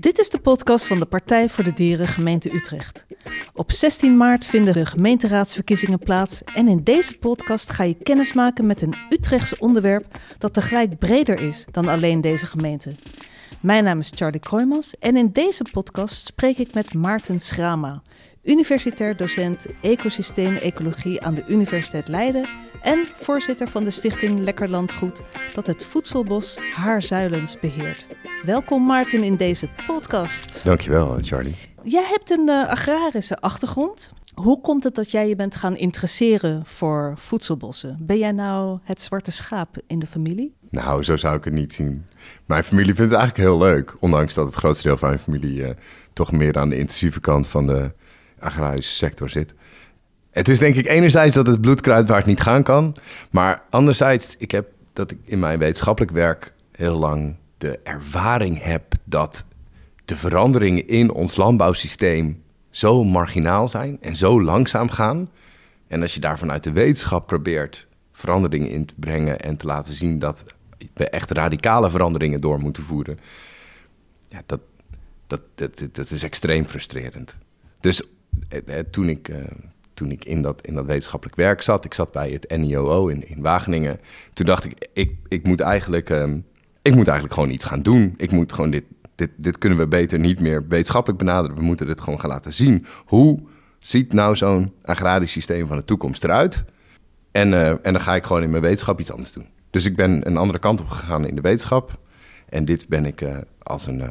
Dit is de podcast van de Partij voor de Dieren gemeente Utrecht. Op 16 maart vinden de gemeenteraadsverkiezingen plaats en in deze podcast ga je kennis maken met een Utrechtse onderwerp dat tegelijk breder is dan alleen deze gemeente. Mijn naam is Charlie Kroijmans en in deze podcast spreek ik met Maarten Schrama, universitair docent ecosysteem-ecologie aan de Universiteit Leiden en voorzitter van de stichting Lekker Landgoed dat het voedselbos Haarzuilens beheert. Welkom Maarten in deze podcast. Dankjewel Charlie. Jij hebt een uh, agrarische achtergrond. Hoe komt het dat jij je bent gaan interesseren voor voedselbossen? Ben jij nou het zwarte schaap in de familie? Nou, zo zou ik het niet zien. Mijn familie vindt het eigenlijk heel leuk, ondanks dat het grootste deel van mijn familie uh, toch meer aan de intensieve kant van de agrarische sector zit. Het is denk ik enerzijds dat het bloedkruid waar het niet gaan kan. Maar anderzijds, ik heb dat ik in mijn wetenschappelijk werk heel lang de ervaring heb dat de veranderingen in ons landbouwsysteem zo marginaal zijn en zo langzaam gaan. En als je daar vanuit de wetenschap probeert veranderingen in te brengen en te laten zien dat we echt radicale veranderingen door moeten voeren, ja, dat, dat, dat, dat is extreem frustrerend. Dus toen ik. Eh, toen ik in dat, in dat wetenschappelijk werk zat. Ik zat bij het NIOO in, in Wageningen. Toen dacht ik, ik, ik, moet eigenlijk, ehm, ik moet eigenlijk gewoon iets gaan doen. Ik moet gewoon dit, dit, dit kunnen we beter niet meer wetenschappelijk benaderen. We moeten dit gewoon gaan laten zien. Hoe ziet nou zo'n agrarisch systeem van de toekomst eruit? En, en dan ga ik gewoon in mijn wetenschap iets anders doen. Dus ik ben een andere kant op gegaan in de wetenschap. En dit ben ik als een,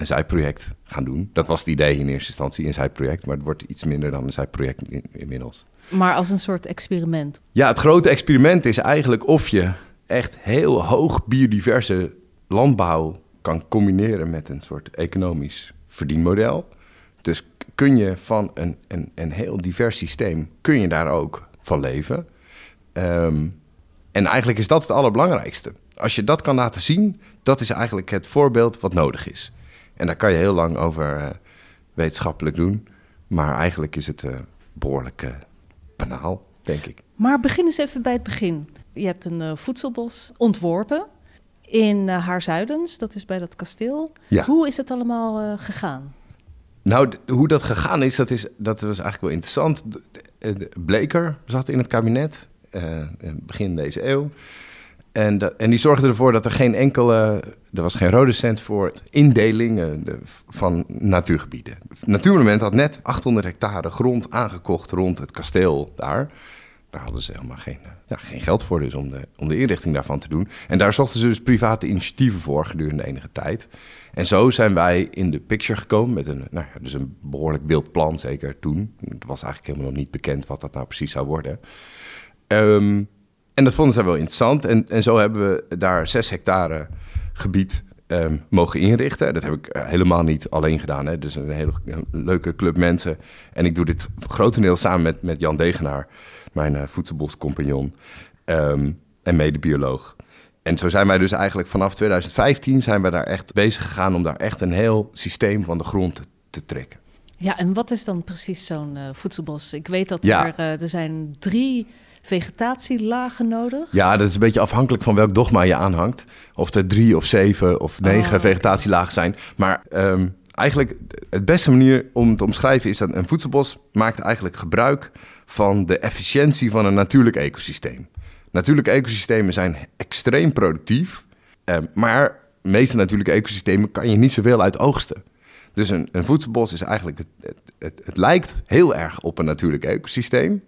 een zijproject gaan doen. Dat was het idee in eerste instantie, een zijproject. Maar het wordt iets minder dan een zijproject in, inmiddels. Maar als een soort experiment? Ja, het grote experiment is eigenlijk of je echt heel hoog biodiverse landbouw kan combineren met een soort economisch verdienmodel. Dus kun je van een, een, een heel divers systeem, kun je daar ook van leven. Um, en eigenlijk is dat het allerbelangrijkste. Als je dat kan laten zien, dat is eigenlijk het voorbeeld wat nodig is. En daar kan je heel lang over uh, wetenschappelijk doen. Maar eigenlijk is het uh, behoorlijk uh, banaal, denk ik. Maar begin eens even bij het begin. Je hebt een voedselbos ontworpen in Haarzuilens, dat is bij dat kasteel. Ja. Hoe is het allemaal gegaan? Nou, hoe dat gegaan is, dat, is, dat was eigenlijk wel interessant. Bleker zat in het kabinet, begin deze eeuw. En, en die zorgde ervoor dat er geen enkele, er was geen rode cent voor indeling uh, van natuurgebieden. Natuurmonument had net 800 hectare grond aangekocht rond het kasteel daar. Daar hadden ze helemaal geen, ja, geen geld voor dus om de, om de inrichting daarvan te doen. En daar zochten ze dus private initiatieven voor gedurende enige tijd. En zo zijn wij in de picture gekomen met een, nou ja, dus een behoorlijk wild plan, zeker toen. Het was eigenlijk helemaal nog niet bekend wat dat nou precies zou worden. Um, en dat vonden zij wel interessant. En, en zo hebben we daar zes hectare gebied um, mogen inrichten. Dat heb ik uh, helemaal niet alleen gedaan. Hè. Dus een hele leuke club mensen. En ik doe dit grotendeels samen met, met Jan Degenaar, mijn uh, voedselboscompagnon um, en medebioloog. En zo zijn wij dus eigenlijk vanaf 2015 zijn we daar echt bezig gegaan om daar echt een heel systeem van de grond te, te trekken. Ja, en wat is dan precies zo'n uh, voedselbos? Ik weet dat ja. er, er zijn drie vegetatielagen nodig? Ja, dat is een beetje afhankelijk van welk dogma je aanhangt. Of er drie of zeven of negen oh. vegetatielagen zijn. Maar um, eigenlijk het beste manier om te omschrijven is dat een voedselbos maakt eigenlijk gebruik van de efficiëntie van een natuurlijk ecosysteem. Natuurlijke ecosystemen zijn extreem productief, um, maar de meeste natuurlijke ecosystemen kan je niet zoveel uit oogsten. Dus een, een voedselbos is eigenlijk, het, het, het, het lijkt heel erg op een natuurlijk ecosysteem,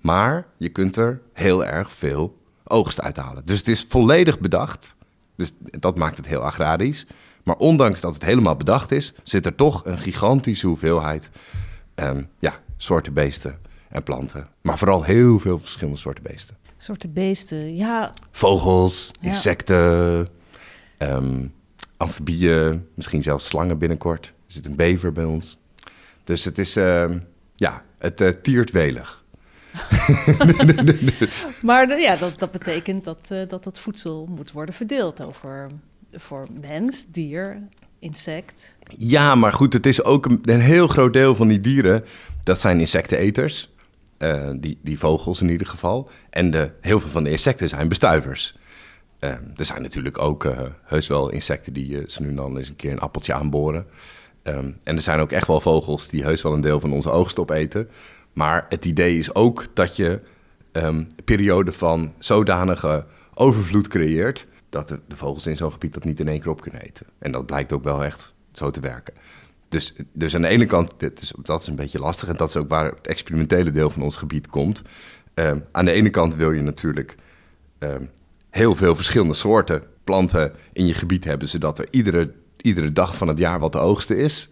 maar je kunt er heel erg veel oogst uithalen. Dus het is volledig bedacht. Dus dat maakt het heel agrarisch. Maar ondanks dat het helemaal bedacht is, zit er toch een gigantische hoeveelheid um, ja, soorten beesten en planten. Maar vooral heel veel verschillende soorten beesten. Soorten beesten, ja. Vogels, insecten, um, amfibieën, misschien zelfs slangen binnenkort. Er zit een bever bij ons. Dus het is, uh, ja, het uh, tiert welig. maar ja, dat, dat betekent dat, uh, dat dat voedsel moet worden verdeeld over voor mens, dier, insect. Ja, maar goed, het is ook een, een heel groot deel van die dieren, dat zijn insecteneters. Uh, die, die vogels in ieder geval. En de, heel veel van de insecten zijn bestuivers. Ehm, er zijn natuurlijk ook heus wel insecten die ze nu dan eens een keer een appeltje aanboren. Um, en er zijn ook echt wel vogels die heus wel een deel van onze oogst opeten. Maar het idee is ook dat je um, een periode van zodanige overvloed creëert... dat de, de vogels in zo'n gebied dat niet in één keer op kunnen eten. En dat blijkt ook wel echt zo te werken. Dus, dus aan de ene kant, dit is, dat is een beetje lastig... en dat is ook waar het experimentele deel van ons gebied komt. Um, aan de ene kant wil je natuurlijk um, heel veel verschillende soorten planten in je gebied hebben... zodat er iedere, iedere dag van het jaar wat te oogsten is...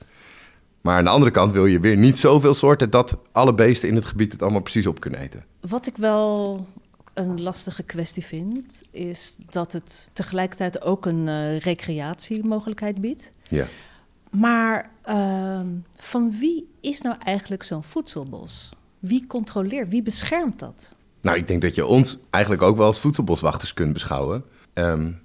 Maar aan de andere kant wil je weer niet zoveel soorten dat alle beesten in het gebied het allemaal precies op kunnen eten. Wat ik wel een lastige kwestie vind, is dat het tegelijkertijd ook een uh, recreatiemogelijkheid biedt. Ja. Maar uh, van wie is nou eigenlijk zo'n voedselbos? Wie controleert, wie beschermt dat? Nou, ik denk dat je ons eigenlijk ook wel als voedselboswachters kunt beschouwen. Um,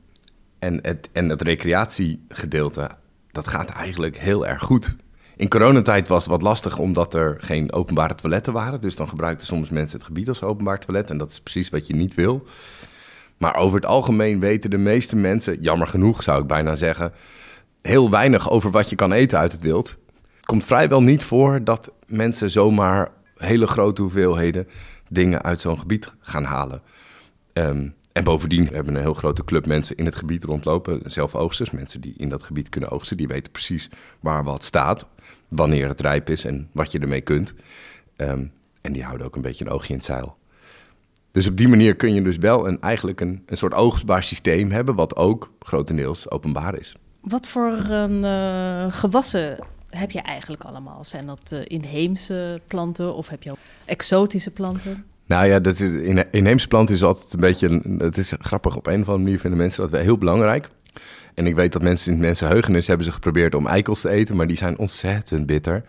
en, het, en het recreatiegedeelte, dat gaat eigenlijk heel erg goed. In coronatijd was het wat lastig omdat er geen openbare toiletten waren. Dus dan gebruikten soms mensen het gebied als openbaar toilet. En dat is precies wat je niet wil. Maar over het algemeen weten de meeste mensen, jammer genoeg zou ik bijna zeggen, heel weinig over wat je kan eten uit het wild. Het komt vrijwel niet voor dat mensen zomaar hele grote hoeveelheden dingen uit zo'n gebied gaan halen. Um, en bovendien hebben we een heel grote club mensen in het gebied rondlopen, zelf oogsters, mensen die in dat gebied kunnen oogsten, die weten precies waar wat staat, wanneer het rijp is en wat je ermee kunt. Um, en die houden ook een beetje een oogje in het zeil. Dus op die manier kun je dus wel een, eigenlijk een, een soort oogstbaar systeem hebben, wat ook grotendeels openbaar is. Wat voor een, uh, gewassen heb je eigenlijk allemaal? Zijn dat uh, inheemse planten of heb je ook exotische planten? Nou ja, dat is, in, inheemse planten is altijd een beetje... Het is grappig, op een of andere manier vinden mensen dat wel heel belangrijk. En ik weet dat mensen in mensenheugenis hebben ze geprobeerd om eikels te eten, maar die zijn ontzettend bitter.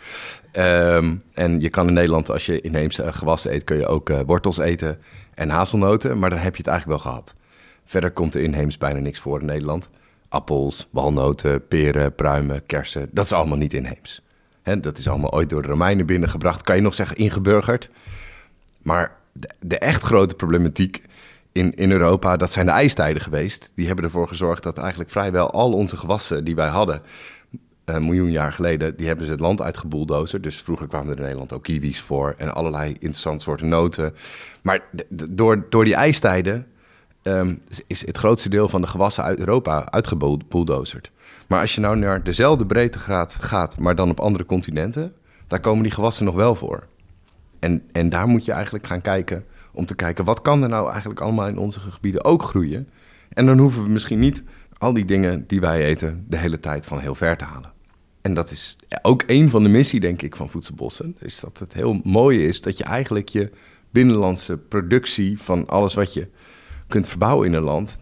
Um, en je kan in Nederland, als je inheemse gewassen eet, kun je ook uh, wortels eten en hazelnoten, maar dan heb je het eigenlijk wel gehad. Verder komt er inheems bijna niks voor in Nederland. Appels, walnoten, peren, pruimen, kersen, dat is allemaal niet inheems. He, dat is allemaal ooit door de Romeinen binnengebracht, kan je nog zeggen ingeburgerd. Maar de echt grote problematiek in, in Europa, dat zijn de ijstijden geweest. Die hebben ervoor gezorgd dat eigenlijk vrijwel al onze gewassen die wij hadden, een miljoen jaar geleden, die hebben ze het land uitgebuldozer. Dus vroeger kwamen er in Nederland ook kiwis voor en allerlei interessante soorten noten. Maar door, door die ijstijden um, is het grootste deel van de gewassen uit Europa uitgebuldozerd. Maar als je nou naar dezelfde breedtegraad gaat, maar dan op andere continenten, daar komen die gewassen nog wel voor. En, en daar moet je eigenlijk gaan kijken om te kijken wat kan er nou eigenlijk allemaal in onze gebieden ook groeien. En dan hoeven we misschien niet al die dingen die wij eten de hele tijd van heel ver te halen. En dat is ook een van de missie, denk ik, van voedselbossen. Is dat het heel mooie is dat je eigenlijk je binnenlandse productie van alles wat je kunt verbouwen in een land.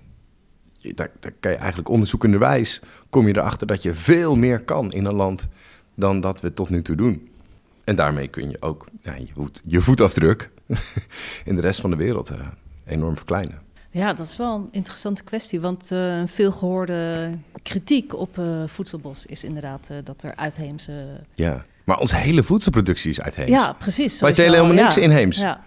Daar, daar kan je eigenlijk onderzoekenderwijs kom je erachter dat je veel meer kan in een land dan dat we tot nu toe doen. En daarmee kun je ook ja, je, voet, je voetafdruk in de rest van de wereld uh, enorm verkleinen. Ja, dat is wel een interessante kwestie. Want uh, een veelgehoorde kritiek op uh, voedselbos is inderdaad dat er uitheemse. Ja, maar onze hele voedselproductie is uitheems. Ja, precies. Wij telen helemaal niks ja. inheems. Ja.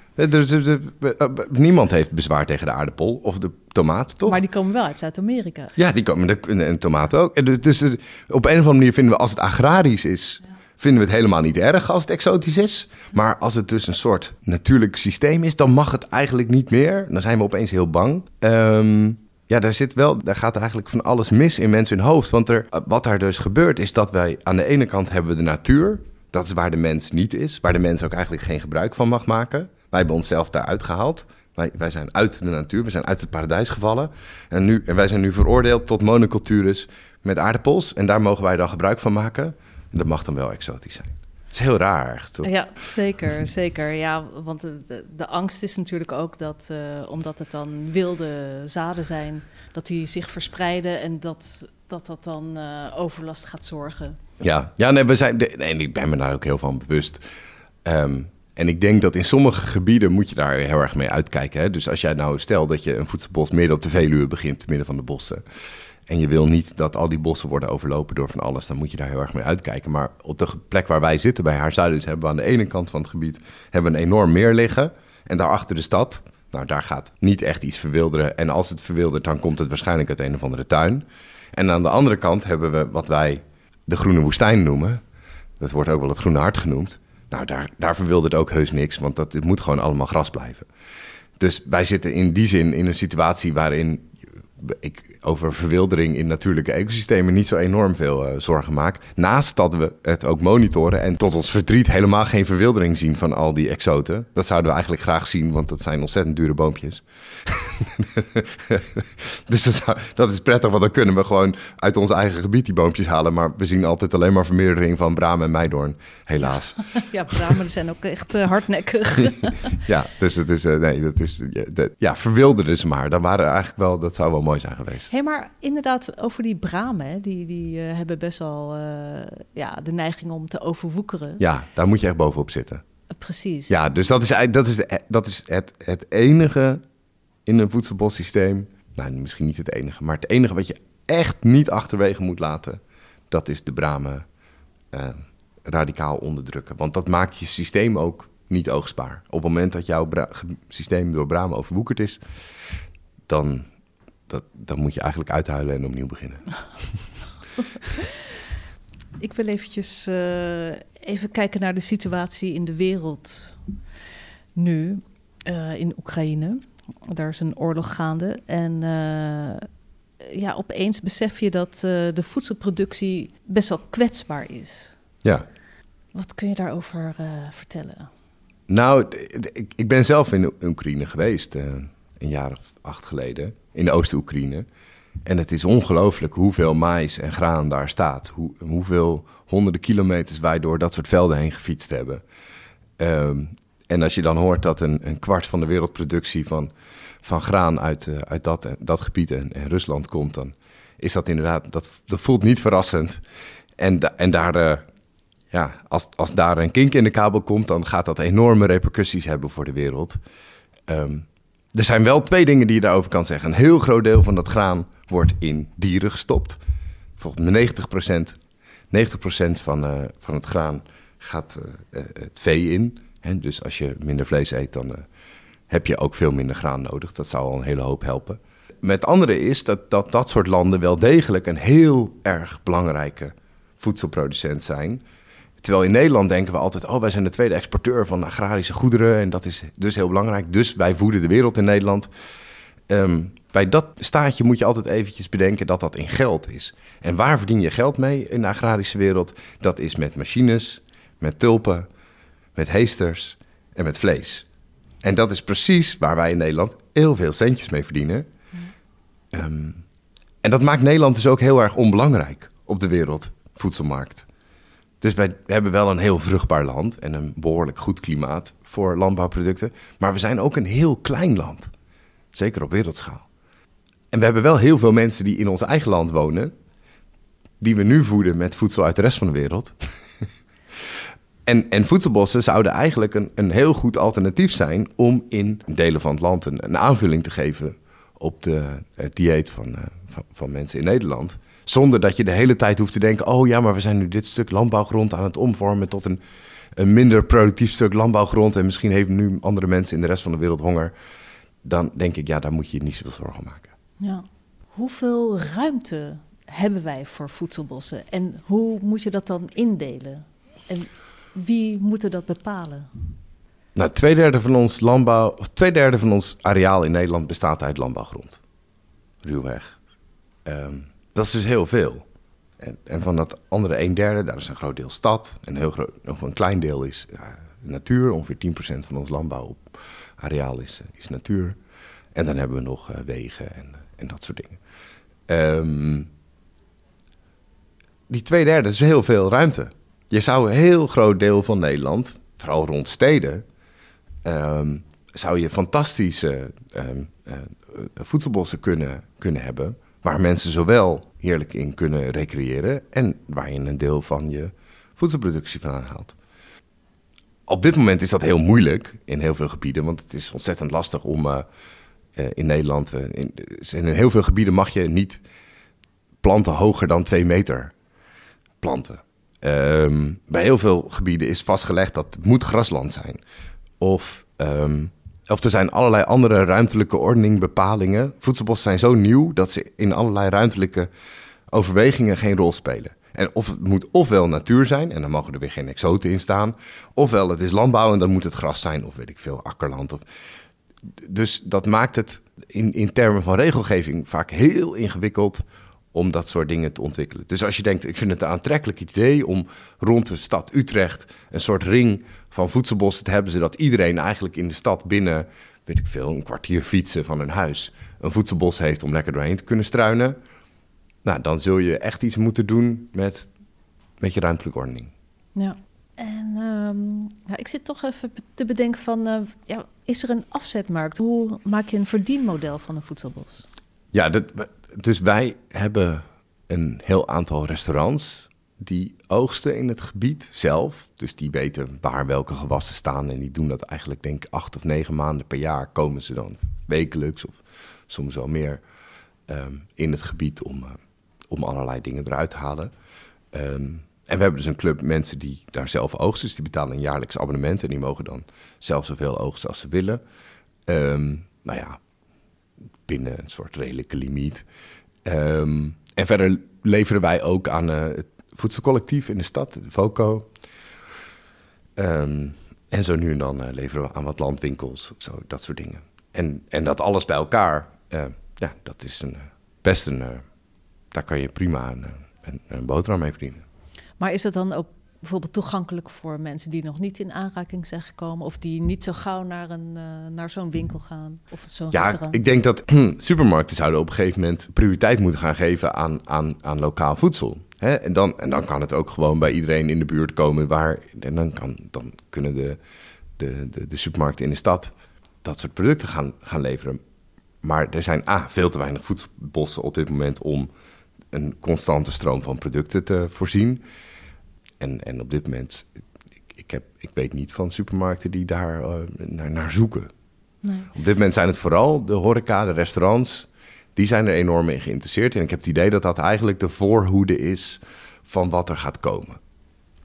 Niemand heeft bezwaar tegen de aardappel of de tomaat, toch? Maar die komen wel uit Zuid-Amerika. Ja, die komen, de, en tomaten ook. Dus op een of andere manier vinden we, als het agrarisch is, ja vinden we het helemaal niet erg als het exotisch is. Maar als het dus een soort natuurlijk systeem is, dan mag het eigenlijk niet meer. Dan zijn we opeens heel bang. Um, ja, daar zit wel, daar gaat eigenlijk van alles mis in mensen hun hoofd. Want er, wat daar dus gebeurt, is dat wij aan de ene kant hebben we de natuur. Dat is waar de mens niet is, waar de mens ook eigenlijk geen gebruik van mag maken. Wij hebben onszelf daaruit gehaald. Wij, wij zijn uit de natuur, we zijn uit het paradijs gevallen. En, nu, en wij zijn nu veroordeeld tot monocultures met aardappels. En daar mogen wij dan gebruik van maken dat mag dan wel exotisch zijn. Het is heel raar, toch? Ja, zeker, zeker. Ja, want de, de, angst is natuurlijk ook dat, uh, omdat het dan wilde zaden zijn, dat die zich verspreiden en dat dat, dat dan uh, overlast gaat zorgen. Ja, ja nee, we zijn, nee, ik ben me daar ook heel van bewust. Um, en ik denk dat in sommige gebieden moet je daar heel erg mee uitkijken. Hè? Dus als jij nou stelt dat je een voedselbos midden op de Veluwe begint, midden van de bossen en je wil niet dat al die bossen worden overlopen door van alles, dan moet je daar heel erg mee uitkijken. Maar op de plek waar wij zitten bij Haarzuidens hebben we aan de ene kant van het gebied hebben een enorm meer liggen. En daarachter de stad, Nou, daar gaat niet echt iets verwilderen. En als het verwildert, dan komt het waarschijnlijk uit een of andere tuin. En aan de andere kant hebben we wat wij de groene woestijn noemen. Dat wordt ook wel het groene hart genoemd. Nou, daar, daar verwildert ook heus niks, want dat, het moet gewoon allemaal gras blijven. Dus wij zitten in die zin in een situatie waarin ik over verwildering in natuurlijke ecosystemen niet zo enorm veel uh, zorgen maak. Naast dat we het ook monitoren en tot ons verdriet helemaal geen verwildering zien van al die exoten. Dat zouden we eigenlijk graag zien, want dat zijn ontzettend dure boompjes. dus dat, dat, is prettig, want dan kunnen we gewoon uit ons eigen gebied die boompjes halen. Maar we zien altijd alleen maar vermeerdering van bramen en meidoorn, helaas. ja, bramen zijn ook echt uh, hardnekkig. ja, dus het is, uh, nee, dat is, ja, verwilderen ze maar. Dan waren eigenlijk wel, dat zou wel mooi zijn geweest hey, maar inderdaad, over die bramen, die, die uh, hebben best wel ja, de neiging om te overwoekeren. Ja, daar moet je echt bovenop zitten. Precies. Ja, dus dat is, dat is, de, dat is het, het enige in een voedselbossysteem. Nou, misschien niet het enige, maar het enige wat je echt niet achterwege moet laten, dat is de bramen radicaal onderdrukken. Want dat maakt je systeem ook niet oogstbaar. Op het moment dat jouw systeem door bramen overwoekerd is, dan dat, dan moet je eigenlijk uithuilen en opnieuw beginnen. Ik wil eventjes uh, even kijken naar de situatie in de wereld nu, uh, in Oekraïne. Daar is een oorlog gaande en uh, ja, opeens besef je dat de voedselproductie best wel kwetsbaar is. Ja. Wat kun je daarover vertellen? Nou, ik, ik ben zelf in Oekraïne geweest, een jaar of acht geleden in Oost-Oekraïne. En het is ongelooflijk hoeveel mais en graan daar staat. Hoe, hoeveel honderden kilometers wij door dat soort velden heen gefietst hebben. Um, en als je dan hoort dat een, een, kwart van de wereldproductie van, van graan uit, uh, uit dat, dat gebied en, Rusland komt, dan is dat inderdaad, dat, dat voelt niet verrassend. En, en daar, uh, ja, als, als daar een kink in de kabel komt, dan gaat dat enorme repercussies hebben voor de wereld. Um, er zijn wel twee dingen die je daarover kan zeggen. Een heel groot deel van dat graan wordt in dieren gestopt. Volgens mij 90%, 90 van, van het graan gaat het vee in. Dus als je minder vlees eet, dan uh, heb je ook veel minder graan nodig. Dat zou al een hele hoop helpen. Met andere is dat, dat dat soort landen wel degelijk een heel erg belangrijke voedselproducent zijn. Terwijl in Nederland denken we altijd, oh, wij zijn de tweede exporteur van agrarische goederen en dat is dus heel belangrijk. Dus wij voeden de wereld in Nederland. Um, bij dat staatje moet je altijd eventjes bedenken dat dat in geld is. En waar verdien je geld mee in de agrarische wereld? Dat is met machines, met tulpen, met heesters en met vlees. En dat is precies waar wij in Nederland heel veel centjes mee verdienen. Um, en dat maakt Nederland dus ook heel erg onbelangrijk op de wereldvoedselmarkt. Dus wij hebben wel een heel vruchtbaar land en een behoorlijk goed klimaat voor landbouwproducten. Maar we zijn ook een heel klein land, zeker op wereldschaal. En we hebben wel heel veel mensen die in ons eigen land wonen, die we nu voeden met voedsel uit de rest van de wereld. En, en voedselbossen zouden eigenlijk een, een heel goed alternatief zijn om in delen van het land een, een aanvulling te geven op de, het dieet van, uh, van, van mensen in Nederland. Zonder dat je de hele tijd hoeft te denken: oh ja, maar we zijn nu dit stuk landbouwgrond aan het omvormen tot een, een minder productief stuk landbouwgrond. En misschien hebben nu andere mensen in de rest van de wereld honger. Dan denk ik, ja, daar moet je je niet zoveel zorgen maken. Ja. Hoeveel ruimte hebben wij voor voedselbossen? En hoe moet je dat dan indelen? En wie moet dat bepalen? Nou, twee derde van ons landbouw, twee derde van ons areaal in Nederland bestaat uit landbouwgrond. Ruwweg. Um, dat is dus heel veel. En, en van dat andere een derde, daar is een groot deel stad. En heel groot, of een klein deel is ja, natuur. Ongeveer 10% van ons landbouwareaal is, is natuur. En dan hebben we nog uh, wegen en, en dat soort dingen. Um, die twee derde is heel veel ruimte. Je zou een heel groot deel van Nederland, vooral rond steden, um, zou je fantastische um, uh, voedselbossen kunnen, kunnen hebben waar mensen zowel heerlijk in kunnen recreëren en waar je een deel van je voedselproductie van haalt. Op dit moment is dat heel moeilijk in heel veel gebieden, want het is ontzettend lastig om uh, uh, in Nederland. In, in, heel veel gebieden mag je niet planten hoger dan twee meter planten. Um, bij heel veel gebieden is vastgelegd dat het moet grasland zijn. Of um, of er zijn allerlei andere ruimtelijke ordening bepalingen. Voedselbossen zijn zo nieuw dat ze in allerlei ruimtelijke overwegingen geen rol spelen. En of het moet ofwel natuur zijn, en dan mogen er weer geen exoten in staan. Ofwel het is landbouw en dan moet het gras zijn, of weet ik veel, akkerland. Of... Dus dat maakt het in, in termen van regelgeving vaak heel ingewikkeld om dat soort dingen te ontwikkelen. Dus als je denkt, ik vind het een aantrekkelijk idee om rond de stad Utrecht een soort ring van voedselbossen te hebben, zodat iedereen eigenlijk in de stad binnen, weet ik veel, een kwartier fietsen van een huis een voedselbos heeft om lekker doorheen te kunnen struinen. Nou, dan zul je echt iets moeten doen met, met je ruimtelijke ordening. Ja. En um, ik zit toch even te bedenken van, uh, ja, is er een afzetmarkt? Hoe maak je een verdienmodel van een voedselbos? Ja, dat, dus wij hebben een heel aantal restaurants die oogsten in het gebied zelf. Dus die weten waar welke gewassen staan. En die doen dat eigenlijk, denk ik, acht of negen maanden per jaar komen ze dan wekelijks of soms wel meer um, in het gebied om, uh, om allerlei dingen eruit te halen. Um, en we hebben dus een club mensen die daar zelf oogsten. Dus die betalen een jaarlijks abonnement en die mogen dan zelf zoveel oogsten als ze willen. Um, nou ja, binnen een soort redelijke limiet. Um, en verder leveren wij ook aan uh, het voedselcollectief in de stad, VOCO. Um, en zo nu en dan uh, leveren we aan wat landwinkels zo, dat soort dingen. En, en dat alles bij elkaar, uh, ja, dat is een, best een... daar kan je prima een, een, een boterham mee verdienen. Maar is het dan ook bijvoorbeeld toegankelijk voor mensen die nog niet in aanraking zijn gekomen of die niet zo gauw naar, een, uh, naar zo'n winkel gaan of zo'n ja, restaurant? ik denk dat supermarkten zouden op een gegeven moment prioriteit moeten gaan geven aan, aan, aan lokaal voedsel. Hè? En, dan, en dan kan het ook gewoon bij iedereen in de buurt komen waar. En dan, kan, dan kunnen de, de, de, de supermarkten in de stad dat soort producten gaan, gaan leveren. Maar er zijn A, veel te weinig voedselbossen op dit moment om een constante stroom van producten te voorzien. En, en op dit moment, ik, ik, heb, ik weet niet van supermarkten die daar uh, naar, naar, zoeken. Nee. Op dit moment zijn het vooral de horeca, de restaurants, die zijn er enorm in geïnteresseerd. En ik heb het idee dat dat eigenlijk de voorhoede is van wat er gaat komen.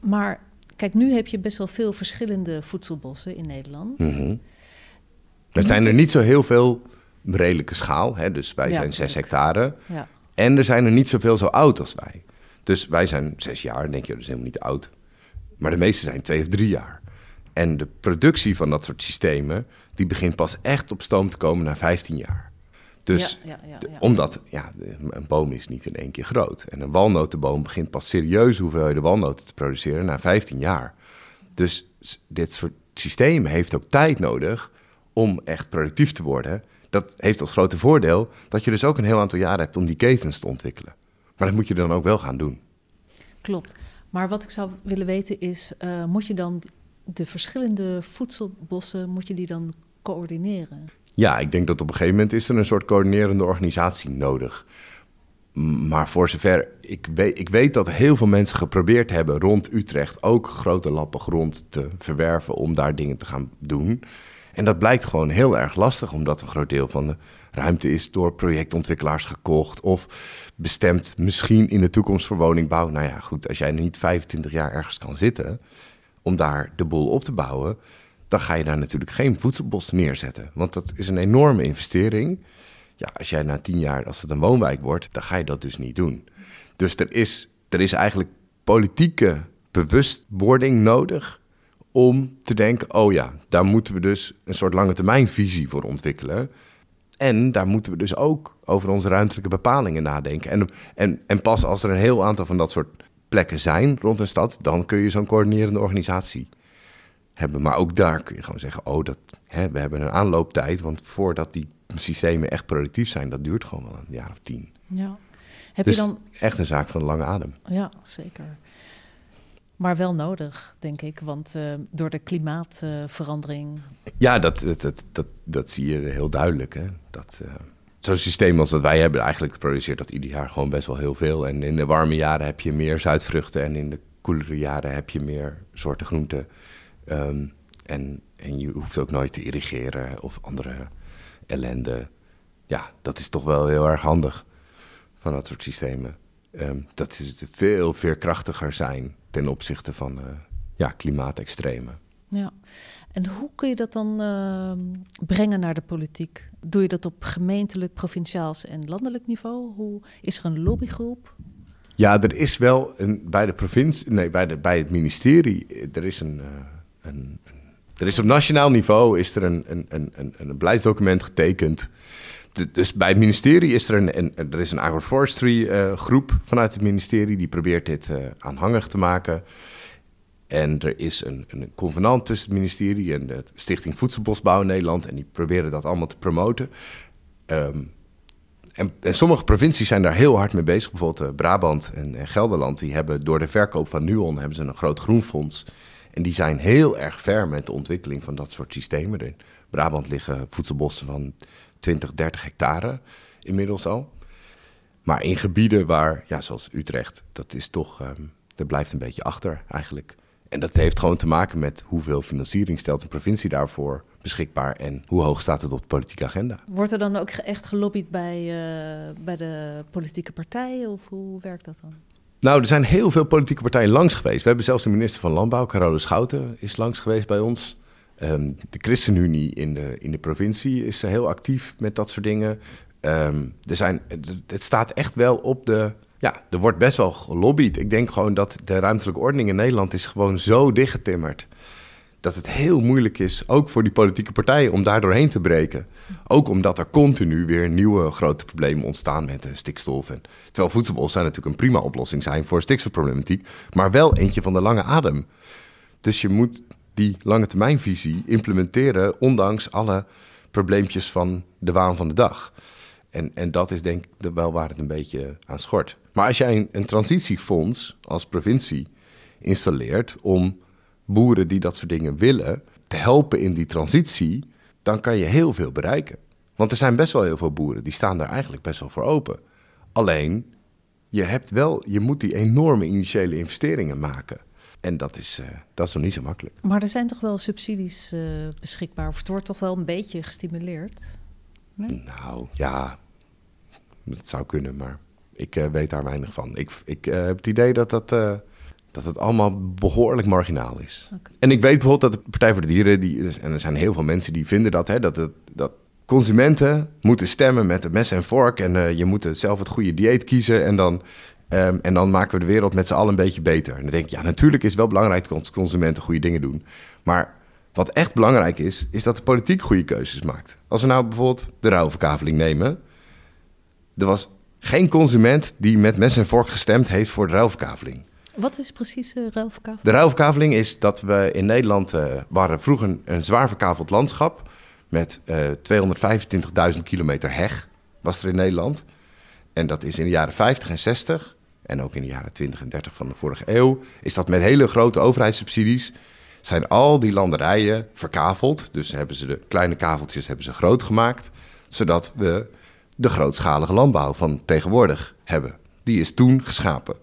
Maar kijk, nu heb je best wel veel verschillende voedselbossen in Nederland. Mm -hmm. Er zijn er niet zo heel veel redelijke schaal. Hè? Dus wij ja, zijn zes hectare. Ja. En er zijn er niet zoveel zo oud als wij. Dus wij zijn zes jaar, en denk je, dat is helemaal niet oud. Maar de meeste zijn twee of drie jaar. En de productie van dat soort systemen, die begint pas echt op stoom te komen na 15 jaar. Dus ja, ja, ja, omdat ja, een boom is niet in één keer groot. En een walnotenboom begint pas serieus hoeveelheden walnoten te produceren na 15 jaar. Dus dit soort systemen heeft ook tijd nodig om echt productief te worden. Dat heeft als grote voordeel dat je dus ook een heel aantal jaren hebt om die ketens te ontwikkelen. Maar dat moet je dan ook wel gaan doen. Klopt. Maar wat ik zou willen weten is, uh, moet je dan de verschillende voedselbossen, moet je die dan coördineren? Ja, ik denk dat op een gegeven moment is er een soort coördinerende organisatie nodig. Maar voor zover ik weet, ik weet dat heel veel mensen geprobeerd hebben rond Utrecht ook grote lappen grond te verwerven om daar dingen te gaan doen. En dat blijkt gewoon heel erg lastig, omdat een groot deel van de ruimte is door projectontwikkelaars gekocht of bestemd misschien in de toekomst voor woningbouw. Nou ja, goed, als jij niet 25 jaar ergens kan zitten om daar de boel op te bouwen, dan ga je daar natuurlijk geen voedselbos neerzetten. Want dat is een enorme investering. Ja, als jij na 10 jaar, als het een woonwijk wordt, dan ga je dat dus niet doen. Dus er is, er is eigenlijk politieke bewustwording nodig om te denken: oh ja, daar moeten we dus een soort lange termijn visie voor ontwikkelen. En daar moeten we dus ook over onze ruimtelijke bepalingen nadenken. En, en, en pas als er een heel aantal van dat soort plekken zijn rond een stad, dan kun je zo'n coördinerende organisatie hebben. Maar ook daar kun je gewoon zeggen: oh, dat, hè, we hebben een aanlooptijd. Want voordat die systemen echt productief zijn, dat duurt gewoon wel een jaar of tien. Ja. Heb dus je dan... echt een zaak van lange adem. Ja, zeker. Maar wel nodig, denk ik, want uh, door de klimaatverandering. Ja, dat, dat, dat, dat, zie je heel duidelijk. Hè? Dat, uh, Zo'n systeem als wat wij hebben, eigenlijk produceert dat ieder jaar gewoon best wel heel veel. En in de warme jaren heb je meer zuidvruchten en in de koelere jaren heb je meer soorten groenten. Um, en, en je hoeft ook nooit te irrigeren of andere ellende. Ja, dat is toch wel heel erg handig van dat soort systemen. Um, dat is veel veerkrachtiger zijn ten opzichte van uh, ja, klimaatextremen. Ja, en hoe kun je dat dan uh, brengen naar de politiek? Doe je dat op gemeentelijk, provinciaals en landelijk niveau? Hoe, is er een lobbygroep? Ja, er is wel een, bij de provincie, nee, bij, de, bij het ministerie, er is een, uh, een, er is op nationaal niveau is er een, een, een, een, een beleidsdocument getekend. Dus bij het ministerie is er een, er is een agroforestry uh, groep vanuit het ministerie die probeert dit uh, aanhangig te maken. En er is een, een convenant tussen het ministerie en de Stichting Voedselbosbouw in Nederland. En die proberen dat allemaal te promoten. Um, en, en, sommige provincies zijn daar heel hard mee bezig. Bijvoorbeeld uh, Brabant en, en, Gelderland. Die hebben door de verkoop van Nuon hebben ze een groot groenfonds. En die zijn heel erg ver met de ontwikkeling van dat soort systemen. In Brabant liggen voedselbossen van 20, 30 hectare inmiddels al. Maar in gebieden waar, ja, zoals Utrecht, dat is toch, um, dat blijft een beetje achter eigenlijk. En dat heeft gewoon te maken met hoeveel financiering stelt een provincie daarvoor beschikbaar en hoe hoog staat het op de politieke agenda. Wordt er dan ook echt gelobbyd bij, uh, bij de politieke partijen of hoe werkt dat dan? Nou, er zijn heel veel politieke partijen langs geweest. We hebben zelfs de minister van Landbouw, Carole Schouten, is langs geweest bij ons. Um, de ChristenUnie in de, in de provincie is heel actief met dat soort dingen. Um, er zijn, het staat echt wel op de ja, er wordt best wel gelobbyd. Ik denk gewoon dat de ruimtelijke ordening in Nederland is gewoon zo dichtgetimmerd. Dat het heel moeilijk is, ook voor die politieke partijen, om daar doorheen te breken. Ook omdat er continu weer nieuwe grote problemen ontstaan met de stikstof. En, terwijl voedselbos zijn natuurlijk een prima oplossing zijn voor stikstofproblematiek, maar wel eentje van de lange adem. Dus je moet die lange termijnvisie implementeren, ondanks alle probleempjes van de waan van de dag. En, en dat is denk ik wel waar het een beetje aan schort. Maar als jij een, een transitiefonds als provincie installeert om boeren die dat soort dingen willen te helpen in die transitie, dan kan je heel veel bereiken. Want er zijn best wel heel veel boeren die staan daar eigenlijk best wel voor open. Alleen, je, hebt wel, je moet die enorme initiële investeringen maken. En dat is, uh, dat is nog niet zo makkelijk. Maar er zijn toch wel subsidies uh, beschikbaar? Of het wordt toch wel een beetje gestimuleerd? Nee? Nou ja, dat zou kunnen, maar ik uh, weet daar weinig van. Ik, ik heb het idee dat dat, dat het allemaal behoorlijk marginaal is. Okay. En ik weet bijvoorbeeld dat de Partij voor de Dieren, die, en er zijn heel veel mensen die vinden dat, hè, dat, het, dat consumenten moeten stemmen met een mes en vork. En je moet zelf het goede dieet kiezen. En dan, um, en dan maken we de wereld met z'n allen een beetje beter. En dan denk ik, ja, natuurlijk is het wel belangrijk dat consumenten goede dingen doen. Maar wat echt belangrijk is, is dat de politiek goede keuzes maakt. Als we nou bijvoorbeeld de ruilverkaveling nemen. Er was geen consument die met mes en vork gestemd heeft voor de ruilverkaveling. Wat is precies de ruilverkaveling? De ruilverkaveling is dat we in Nederland uh, waren vroeger een zwaar verkaveld landschap met uh, 225.000 kilometer heg was er in Nederland. En dat is in de jaren 50 en 60 en ook in de jaren 20 en 30 van de vorige eeuw is dat met hele grote overheidssubsidies zijn al die landerijen verkaveld. Dus hebben ze de kleine kaveltjes hebben ze groot gemaakt, zodat we de grootschalige landbouw van tegenwoordig hebben. Die is toen geschapen.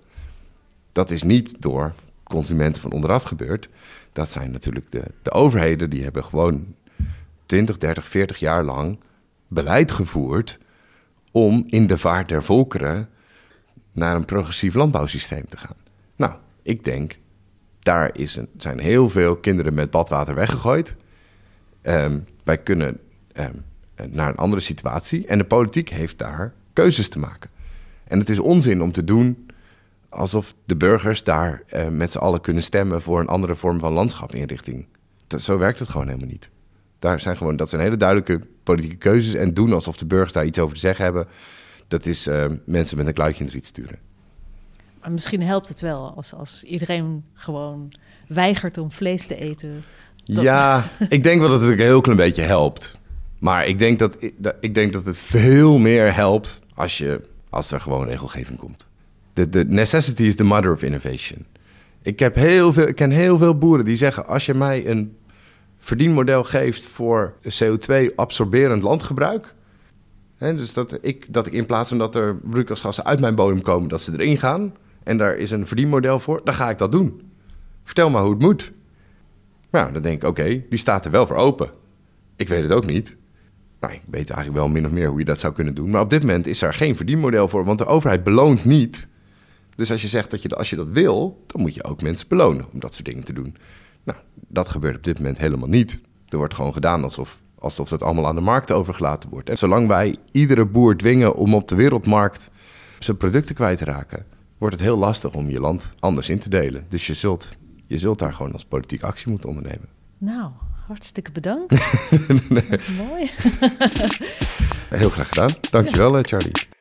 Dat is niet door consumenten van onderaf gebeurd. Dat zijn natuurlijk de, de overheden, die hebben gewoon 20, 30, 40 jaar lang beleid gevoerd om in de vaart der volkeren naar een progressief landbouwsysteem te gaan. Nou, ik denk, daar is zijn heel veel kinderen met badwater weggegooid. Um, wij kunnen um, naar een andere situatie. En de politiek heeft daar keuzes te maken. En het is onzin om te doen alsof de burgers daar uh, met z'n allen kunnen stemmen voor een andere vorm van landschapinrichting. zo werkt het gewoon helemaal niet. Daar zijn gewoon, dat zijn hele duidelijke politieke keuzes. En doen alsof de burgers daar iets over te zeggen hebben, dat is uh, mensen met een kluitje in de riet sturen. Maar misschien helpt het wel als, als iedereen gewoon weigert om vlees te eten. Ja, ik denk wel dat het een heel klein beetje helpt. Maar ik denk dat, ik denk dat het veel meer helpt als, je, als er gewoon regelgeving komt. De, de necessity is the mother of innovation. Ik, heb heel veel, ik ken heel veel boeren die zeggen: als je mij een verdienmodel geeft voor CO2-absorberend landgebruik. Dus dat ik, dat ik in plaats van dat er broeikasgassen uit mijn bodem komen, dat ze erin gaan. En daar is een verdienmodel voor, dan ga ik dat doen. Vertel maar hoe het moet. Nou, dan denk ik: oké, die staat er wel voor open. Ik weet het ook niet. Nou, ik weet eigenlijk wel min of meer hoe je dat zou kunnen doen. Maar op dit moment is er geen verdienmodel voor, want de overheid beloont niet. Dus als je zegt dat je, als je dat wil, dan moet je ook mensen belonen om dat soort dingen te doen. Nou, dat gebeurt op dit moment helemaal niet. Er wordt gewoon gedaan alsof, alsof dat allemaal aan de markt overgelaten wordt. En zolang wij iedere boer dwingen om op de wereldmarkt zijn producten kwijt te raken, wordt het heel lastig om je land anders in te delen. Dus je zult, je zult daar gewoon als politiek actie moeten ondernemen. Nou, hartstikke bedankt. Mooi. Heel graag gedaan. Dankjewel, ja. Charlie.